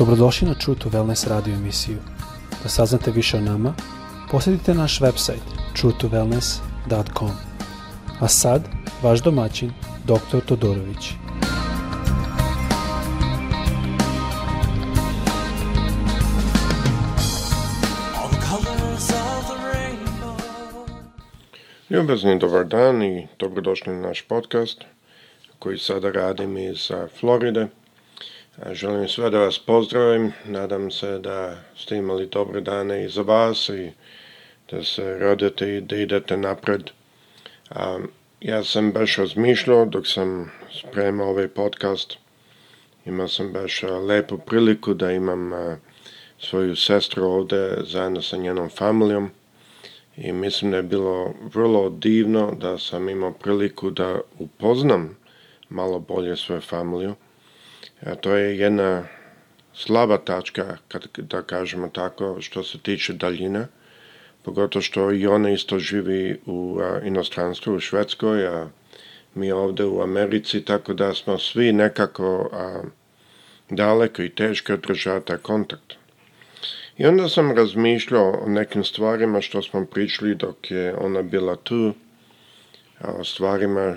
Dobrodošli na True to Wellness radio emisiju. Da saznate više o nama, posjetite naš website truetowellness.com. A sad, vaš domaćin, dr. Todorović. Ljubazni dobar dan i dobrodošli na naš podcast koji sada radim iz Floride – Želim sve da vas pozdravim, nadam se da ste imali dobre dane i za vas i da se rodite i da idete napred. ja sam baš razmišljao dok sam spremao ovaj podcast. Imao sam baš lepu priliku da imam svoju sestru ovde zajedno sa njenom familijom i mislim da je bilo vrlo divno da sam imao priliku da upoznam malo bolje svoju familiju A to je jedna slaba tačka, kad, da kažemo tako, što se tiče daljina, pogotovo što i ona isto živi u a, inostranstvu, u Švedskoj, a mi ovde u Americi, tako da smo svi nekako a, daleko i teško održati kontakt. I onda sam razmišljao o nekim stvarima što smo pričali dok je ona bila tu, a o stvarima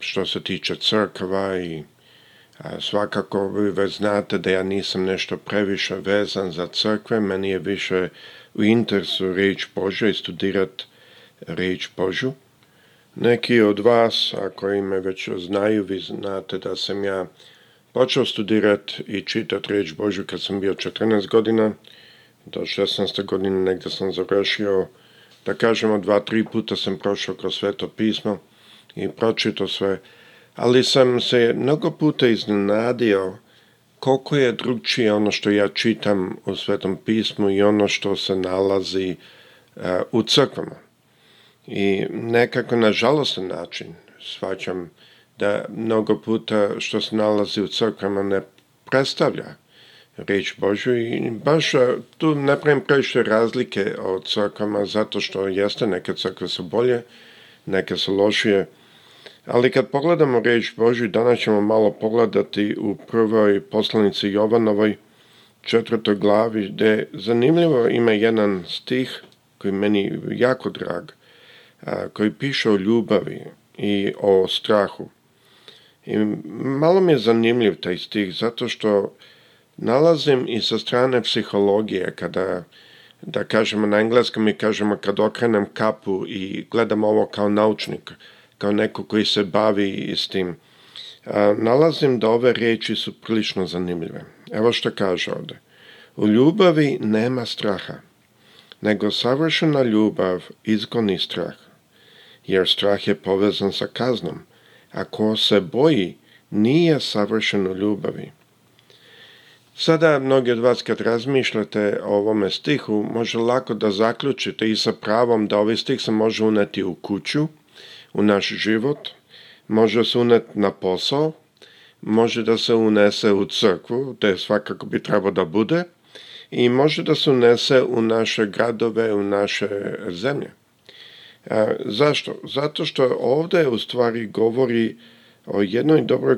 što se tiče crkva i crkva, Svakako vi već znate da ja nisam nešto previše vezan za crkve, meni je više u interesu riječ Božja i studirat riječ Božju. Neki od vas, ako ime već znaju, vi znate da sam ja počeo studirat i čitat riječ Božju kad sam bio 14 godina, do 16. godine negde sam završio, da kažemo dva, tri puta sam prošao kroz sveto pismo i pročitao sve ali sam se mnogo puta iznenadio koliko je drugčije ono što ja čitam u Svetom pismu i ono što se nalazi e, u crkvama. I nekako na žalostan način shvaćam da mnogo puta što se nalazi u crkvama ne predstavlja reč Božju i baš e, tu ne pravim previše razlike od crkvama zato što jeste neke crkve su bolje, neke su lošije, Ali kad pogledamo reč Božju, danas ćemo malo pogledati u prvoj poslanici Jovanovoj, četvrtoj glavi, gde zanimljivo ima jedan stih koji meni jako drag, koji piše o ljubavi i o strahu. I malo mi je zanimljiv taj stih, zato što nalazim i sa strane psihologije, kada, da kažemo na engleskom, mi kažemo kad okrenem kapu i gledam ovo kao naučnik, kao neko koji se bavi s tim, nalazim da ove riječi su prilično zanimljive. Evo što kaže ovde. U ljubavi nema straha, nego savršena ljubav izgoni strah, jer strah je povezan sa kaznom. a ko se boji, nije savršen u ljubavi. Sada mnogi od vas kad razmišljate o ovome stihu, može lako da zaključite i sa pravom da ovaj stih se može uneti u kuću, u naš život, može se uneti na posao, može da se unese u crkvu, to te svakako bi trebao da bude, i može da se unese u naše gradove, u naše zemlje. E, zašto? Zato što ovde u stvari govori o jednoj dobroj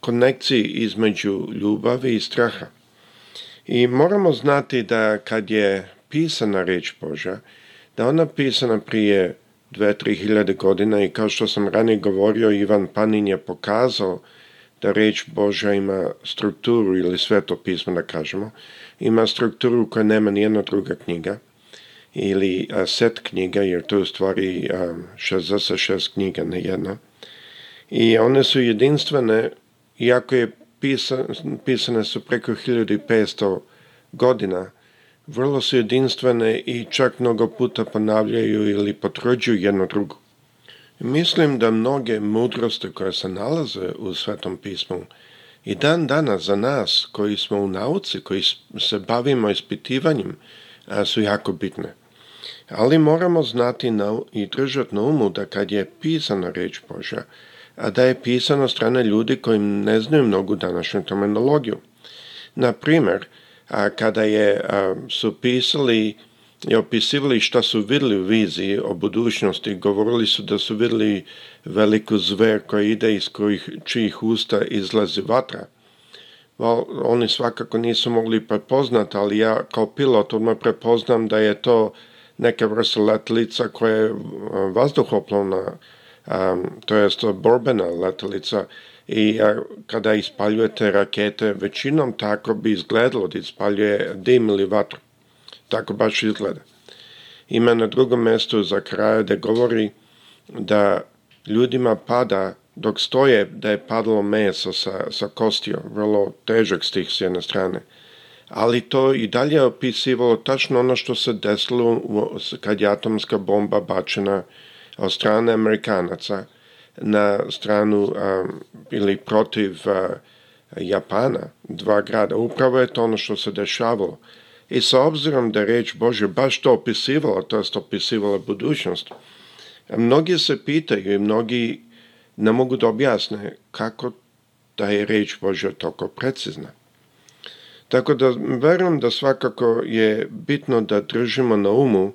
konekciji između ljubavi i straha. I moramo znati da kad je pisana reč Božja, da ona pisana prije 2-3 hiljade godina i kao što sam ranije govorio, Ivan Panin je pokazao da reč Božja ima strukturu ili sveto pismo da kažemo, ima strukturu koja nema nijedna druga knjiga ili set knjiga, jer to je u stvari a, 66 knjiga, ne jedna. I one su jedinstvene, iako je pisan, pisane su preko 1500 godina, vrlo su jedinstvene i čak mnogo puta ponavljaju ili potvrđuju jedno drugo. Mislim da mnoge mudrosti koje se nalaze u Svetom pismu i dan danas za nas koji smo u nauci, koji se bavimo ispitivanjem, e, su jako bitne. Ali moramo znati na, i držati na umu da kad je pisana reč Božja, a da je pisano strane ljudi koji ne znaju mnogu današnju terminologiju. Na primer, a kada je, a, su pisali i opisivali šta su videli u viziji o budućnosti, govorili su da su videli veliku zver koja ide iz kojih, čijih usta izlazi vatra. Well, oni svakako nisu mogli prepoznati, ali ja kao pilot odmah prepoznam da je to neka vrsta letelica koja je vazduhoplovna, um, to jest borbena letelica, i kada ispaljujete rakete, većinom tako bi izgledalo da ispaljuje dim ili vatru. Tako baš izgleda. Ima na drugom mestu za kraje da govori da ljudima pada dok stoje da je padalo meso sa, sa kostio, vrlo težak stih s jedne strane. Ali to i dalje opisivalo tačno ono što se desilo kad je atomska bomba bačena od strane Amerikanaca – na stranu a, ili protiv a, Japana, dva grada. Upravo je to ono što se dešavalo. I sa obzirom da reč Bože baš to opisivala, to jest opisivala budućnost, mnogi se pitaju i mnogi ne mogu da objasne kako da je reč Bože toliko precizna. Tako da verujem da svakako je bitno da držimo na umu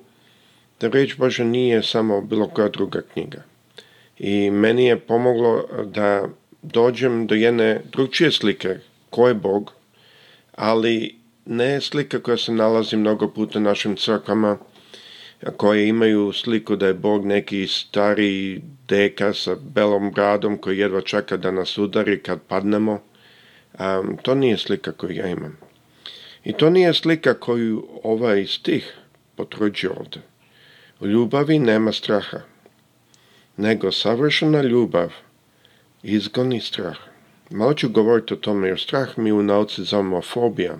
da reč Bože nije samo bilo koja druga knjiga i meni je pomoglo eh, da dođem do jedne drugčije slike ko je Bog, ali ne slika koja se nalazi mnogo puta našim crkvama, koje imaju sliku da je Bog neki stari deka sa belom bradom koji jedva čeka da nas udari kad padnemo. Um, to nije slika koju ja imam. I to nije slika koju ovaj stih potvrđuje ovdje. U ljubavi nema straha nego savršena ljubav izgoni strah. Malo ću govoriti o tome jer strah mi u nauci zovemo fobija.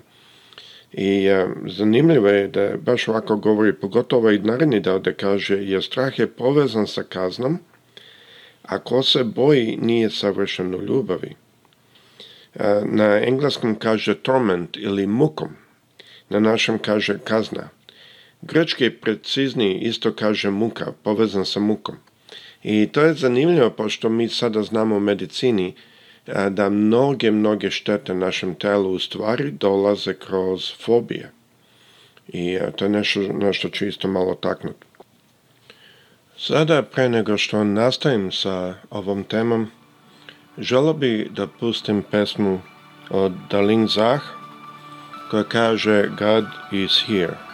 I e, zanimljivo je da baš ovako govori, pogotovo ovaj naredni da da kaže, je strah je povezan sa kaznom, a ko se boji nije savršen u ljubavi. E, na engleskom kaže torment ili mukom, na našem kaže kazna. Grčki je precizniji, isto kaže muka, povezan sa mukom. I to je zanimljivo, pošto mi sada znamo u medicini e, da mnoge, mnoge štete našem telu u stvari dolaze kroz fobije. I e, to je nešto na što ću isto malo taknuti. Sada, pre nego što nastavim sa ovom temom, želo bi da pustim pesmu od Daling Zah koja kaže God is here.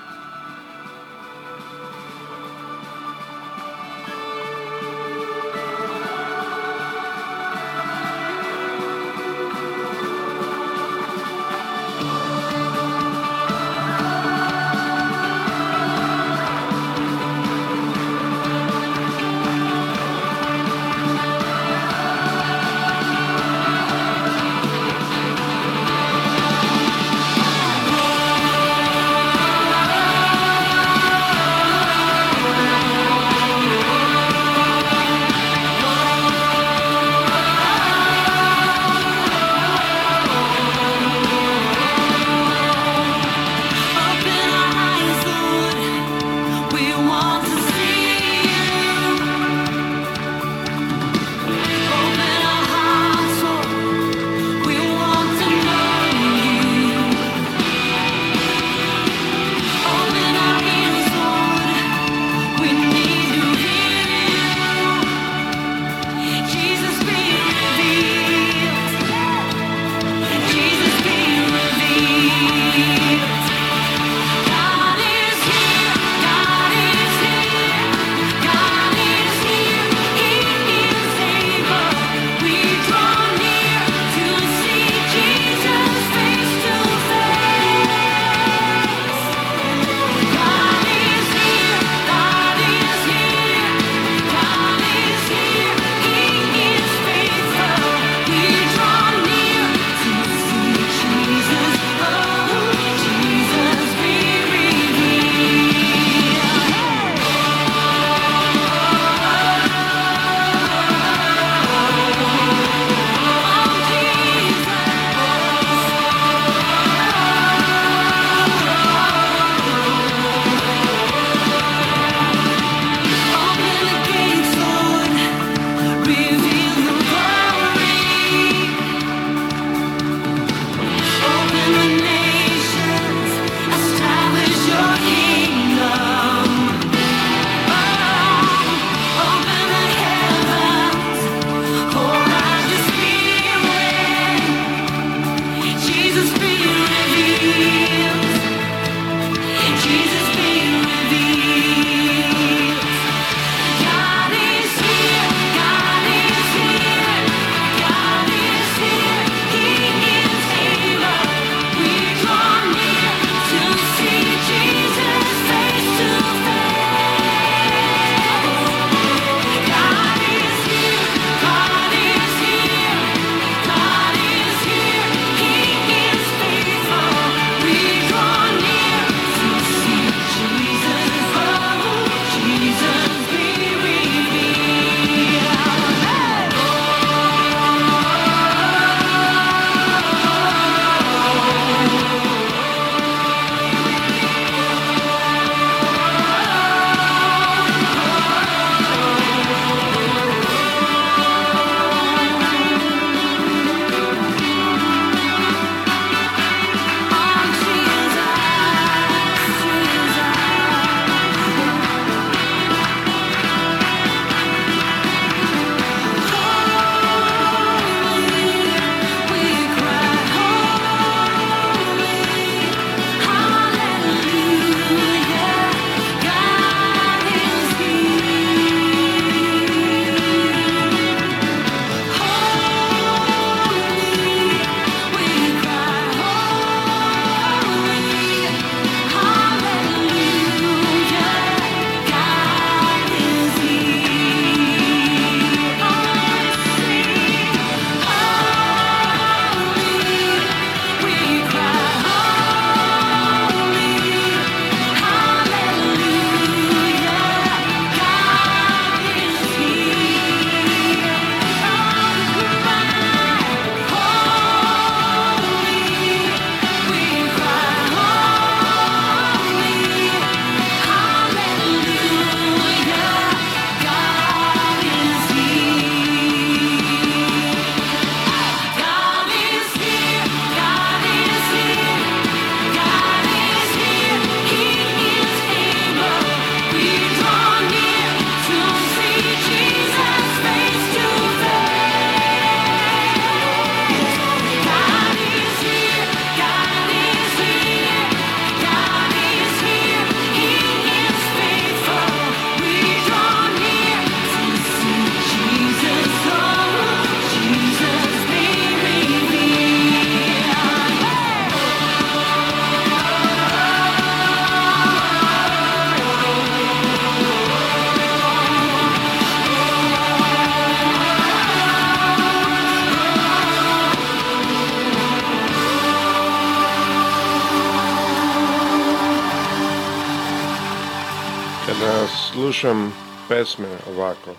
slušam pesme ovako,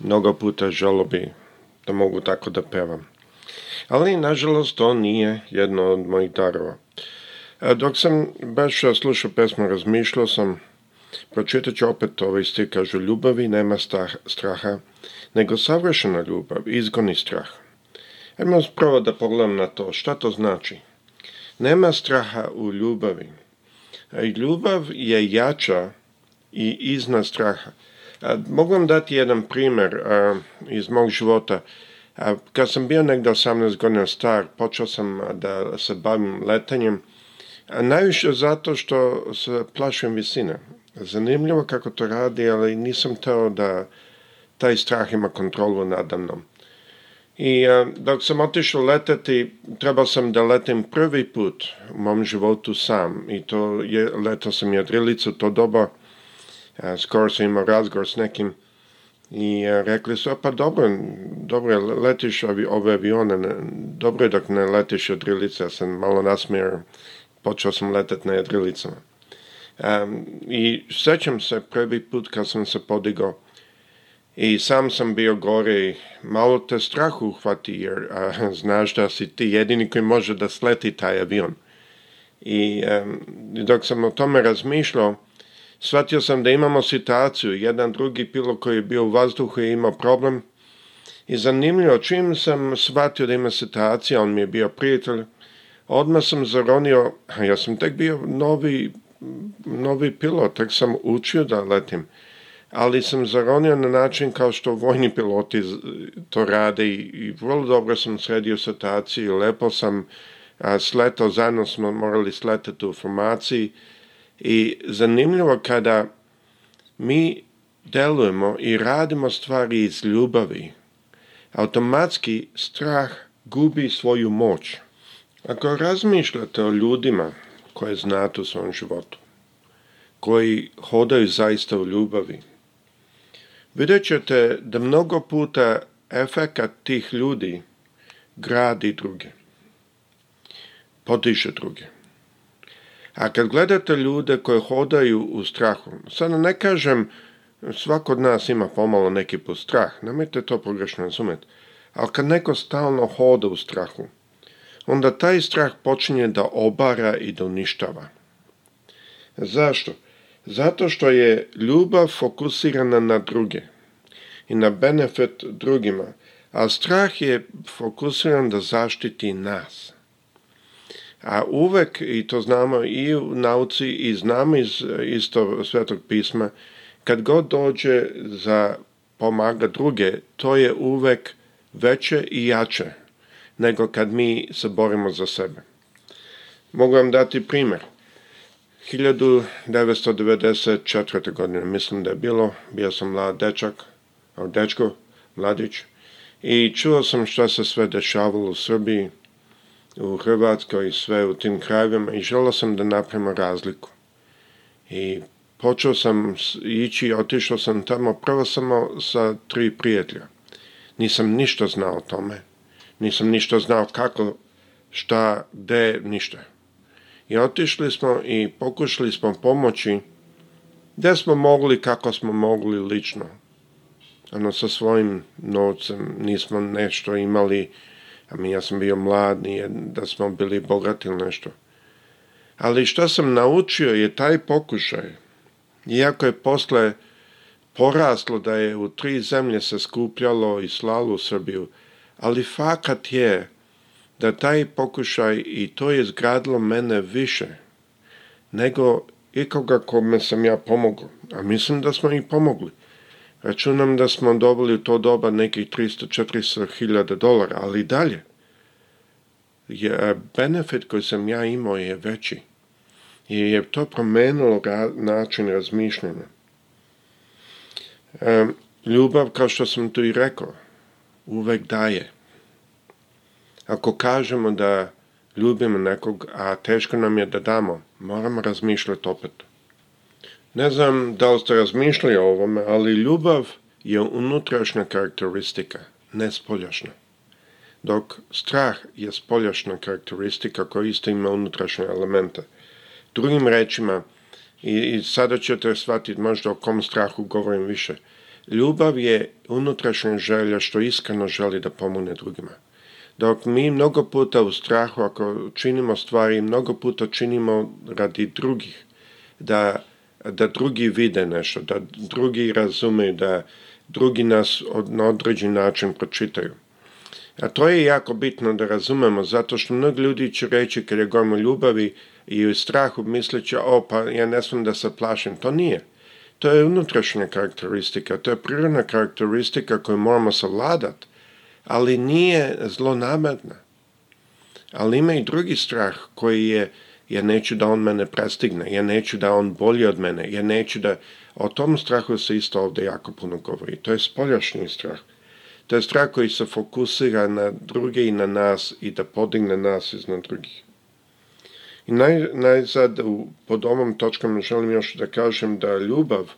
mnogo puta želo bi da mogu tako da pevam. Ali, nažalost, to nije jedno od mojih darova. E, dok sam baš e, slušao pesmu, razmišljao sam, pročitat ću opet ovaj stik, kažu, ljubavi nema stah, straha, nego savršena ljubav, izgoni strah. Ajmo prvo da pogledam na to, šta to znači? Nema straha u ljubavi. E, ljubav je jača i iznad straha. Mogu vam dati jedan primer iz mog života. Kad sam bio negde 18 godina star, počeo sam da se bavim letanjem, najviše zato što se plašim visine. Zanimljivo kako to radi, ali nisam teo da taj strah ima kontrolu mnom. I a, dok sam otišao leteti, trebao sam da letim prvi put u mom životu sam. I to je, letao sam jadrilicu to doba skoro sam imao razgovor s nekim i rekli su, pa dobro, dobro je, letiš ovi, ove avione, ne, dobro je dok ne letiš jedrilice, ja sam malo nasmjer, počeo sam letet na jedrilicama. Um, I sećam se prvi put kad sam se podigao i sam sam bio gore i malo te strahu uhvati jer a, znaš da si ti jedini koji može da sleti taj avion. I um, dok sam o tome razmišljao, shvatio sam da imamo situaciju, jedan drugi pilot koji je bio u vazduhu je imao problem i zanimljivo, čim sam shvatio da ima situacija, on mi je bio prijatelj, odmah sam zaronio, ja sam tek bio novi, novi pilot, tek sam učio da letim, ali sam zaronio na način kao što vojni piloti to rade i, i vrlo dobro sam sredio situaciju, lepo sam a, sletao, zajedno smo morali sletati u formaciji, I zanimljivo kada mi delujemo i radimo stvari iz ljubavi, automatski strah gubi svoju moć. Ako razmišljate o ljudima koje znate u svom životu, koji hodaju zaista u ljubavi, vidjet ćete da mnogo puta efekat tih ljudi gradi druge, potiše druge. A kad gledate ljude koje hodaju u strahu, sad da ne kažem, svako od nas ima pomalo neki put strah, nemojte to pogrešno razumeti, ali kad neko stalno hoda u strahu, onda taj strah počinje da obara i da uništava. Zašto? Zato što je ljubav fokusirana na druge i na benefit drugima, a strah je fokusiran da zaštiti nas. A uvek, i to znamo i u nauci i znamo iz isto svetog pisma, kad god dođe za pomaga druge, to je uvek veće i jače nego kad mi se borimo za sebe. Mogu vam dati primer. 1994. godine, mislim da je bilo, bio sam mlad dečak, dečko, mladić, i čuo sam šta se sve dešavalo u Srbiji, u Hrvatskoj i sve u tim krajevima i želao sam da napravimo razliku. I počeo sam ići, otišao sam tamo prvo samo sa tri prijatelja. Nisam ništa znao o tome. Nisam ništa znao kako, šta, gde, ništa. I otišli smo i pokušali smo pomoći gde smo mogli, kako smo mogli lično. Ano, sa svojim novcem nismo nešto imali A mi, ja sam bio mlad, nije da smo bili bogati ili nešto. Ali što sam naučio je taj pokušaj. Iako je posle poraslo da je u tri zemlje se skupljalo i slalo u Srbiju, ali fakat je da taj pokušaj i to je zgradilo mene više nego ikoga kome sam ja pomogao. A mislim da smo i pomogli. Računam da smo dobili u to doba nekih 300-400 hiljada dolara, ali dalje. Je, e, benefit koji sam ja imao je veći. I je to promenilo ra način razmišljanja. E, ljubav, kao što sam tu i rekao, uvek daje. Ako kažemo da ljubimo nekog, a teško nam je da damo, moramo razmišljati opet. Ne znam da li ste razmišljali o ovome, ali ljubav je unutrašnja karakteristika, ne spoljašnja. Dok strah je spoljašnja karakteristika koja isto ima unutrašnje elemente. Drugim rečima, i, i sada ćete shvatiti možda o kom strahu govorim više, ljubav je unutrašnja želja što iskreno želi da pomune drugima. Dok mi mnogo puta u strahu, ako činimo stvari, mnogo puta činimo radi drugih, da da drugi vide nešto, da drugi razumeju, da drugi nas od, na određen način pročitaju. A to je jako bitno da razumemo, zato što mnogi ljudi će reći kada govorimo ljubavi i u strahu misleće, o pa ja ne smem da se plašim. To nije. To je unutrašnja karakteristika, to je prirodna karakteristika koju moramo savladati, ali nije zlonamerna. Ali ima i drugi strah koji je Ja neću da on mene prestigne, ja neću da on bolji od mene, ja neću da... O tom strahu se isto ovde jako puno govori. To je spoljašnji strah. To je strah koji se fokusira na druge i na nas i da podigne nas iznad drugih. I naj, najzad u, pod ovom točkom želim još da kažem da ljubav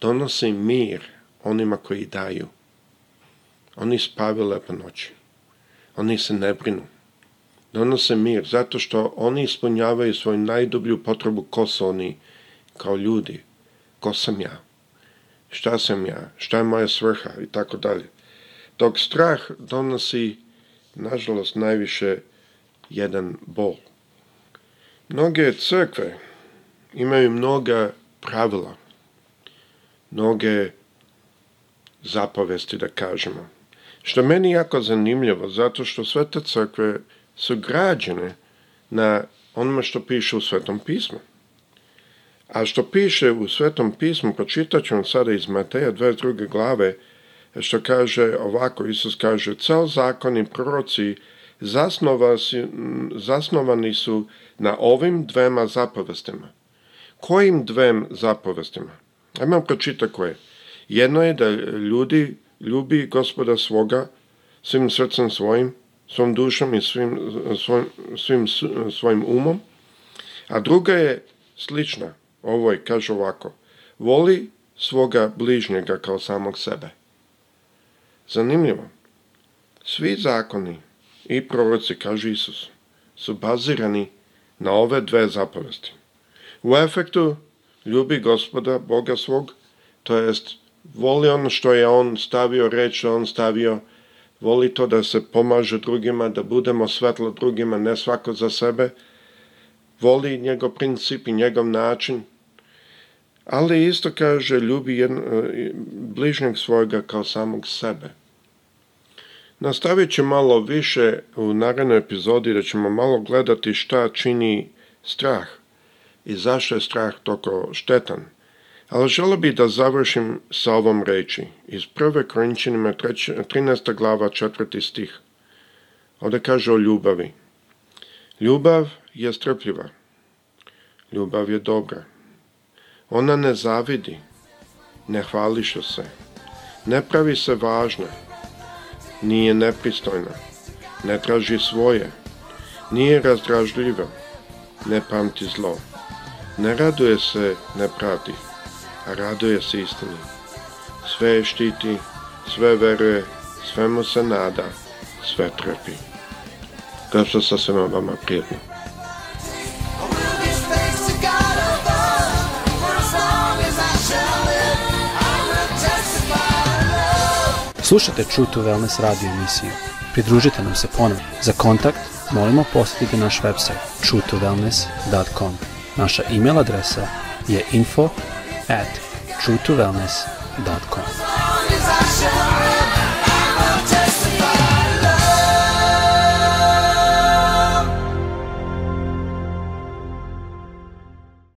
donosi mir onima koji daju. Oni spavaju lepo noći. Oni se ne brinu donose mir, zato što oni ispunjavaju svoju najdublju potrebu ko su oni kao ljudi, ko sam ja, šta sam ja, šta je moja svrha i tako dalje. Dok strah donosi, nažalost, najviše jedan bol. Mnoge crkve imaju mnoga pravila, mnoge zapovesti, da kažemo. Što meni jako zanimljivo, zato što sve te crkve su građene na onome što piše u Svetom pismu. A što piše u Svetom pismu, pročitat ću vam sada iz Mateja 22. glave, što kaže ovako, Isus kaže, cel zakon i proroci zasnovani su na ovim dvema zapovestima. Kojim dvem zapovestima? Ajmo vam pročita koje. Jedno je da ljudi ljubi gospoda svoga svim srcem svojim, svom dušom i svim, svojim, svim svojim umom, a druga je slična. ovoj, kaže ovako, voli svoga bližnjega kao samog sebe. Zanimljivo. Svi zakoni i proroci, kaže Isus, su bazirani na ove dve zapovesti. U efektu ljubi gospoda, Boga svog, to jest voli ono što je on stavio, reč on stavio, voli to da se pomaže drugima, da budemo svetlo drugima, ne svako za sebe, voli njegov princip i njegov način, ali isto kaže ljubi jedno, e, bližnjeg svojega kao samog sebe. Nastavit ću malo više u narednoj epizodi da ćemo malo gledati šta čini strah i zašto je strah toko štetan. Ali želio bi da završim sa ovom reči iz prve Korinčanima 13. glava 4. stih. Ovde kaže o ljubavi. Ljubav je strpljiva. Ljubav je dobra. Ona ne zavidi. Ne hvališe se. Ne pravi se važna. Nije nepristojna. Ne traži svoje. Nije razdražljiva. Ne pamti zlo. Ne raduje se nepravdi raduje se istini. Sve je štiti, sve veruje, svemu se nada, sve trpi. Kao što sa svema vama prijedno. Slušate True Wellness radio emisiju. Pridružite nam se ponovno. Za kontakt molimo posjetite naš website www.truetowellness.com. Naša email adresa je info at truetowellness.com.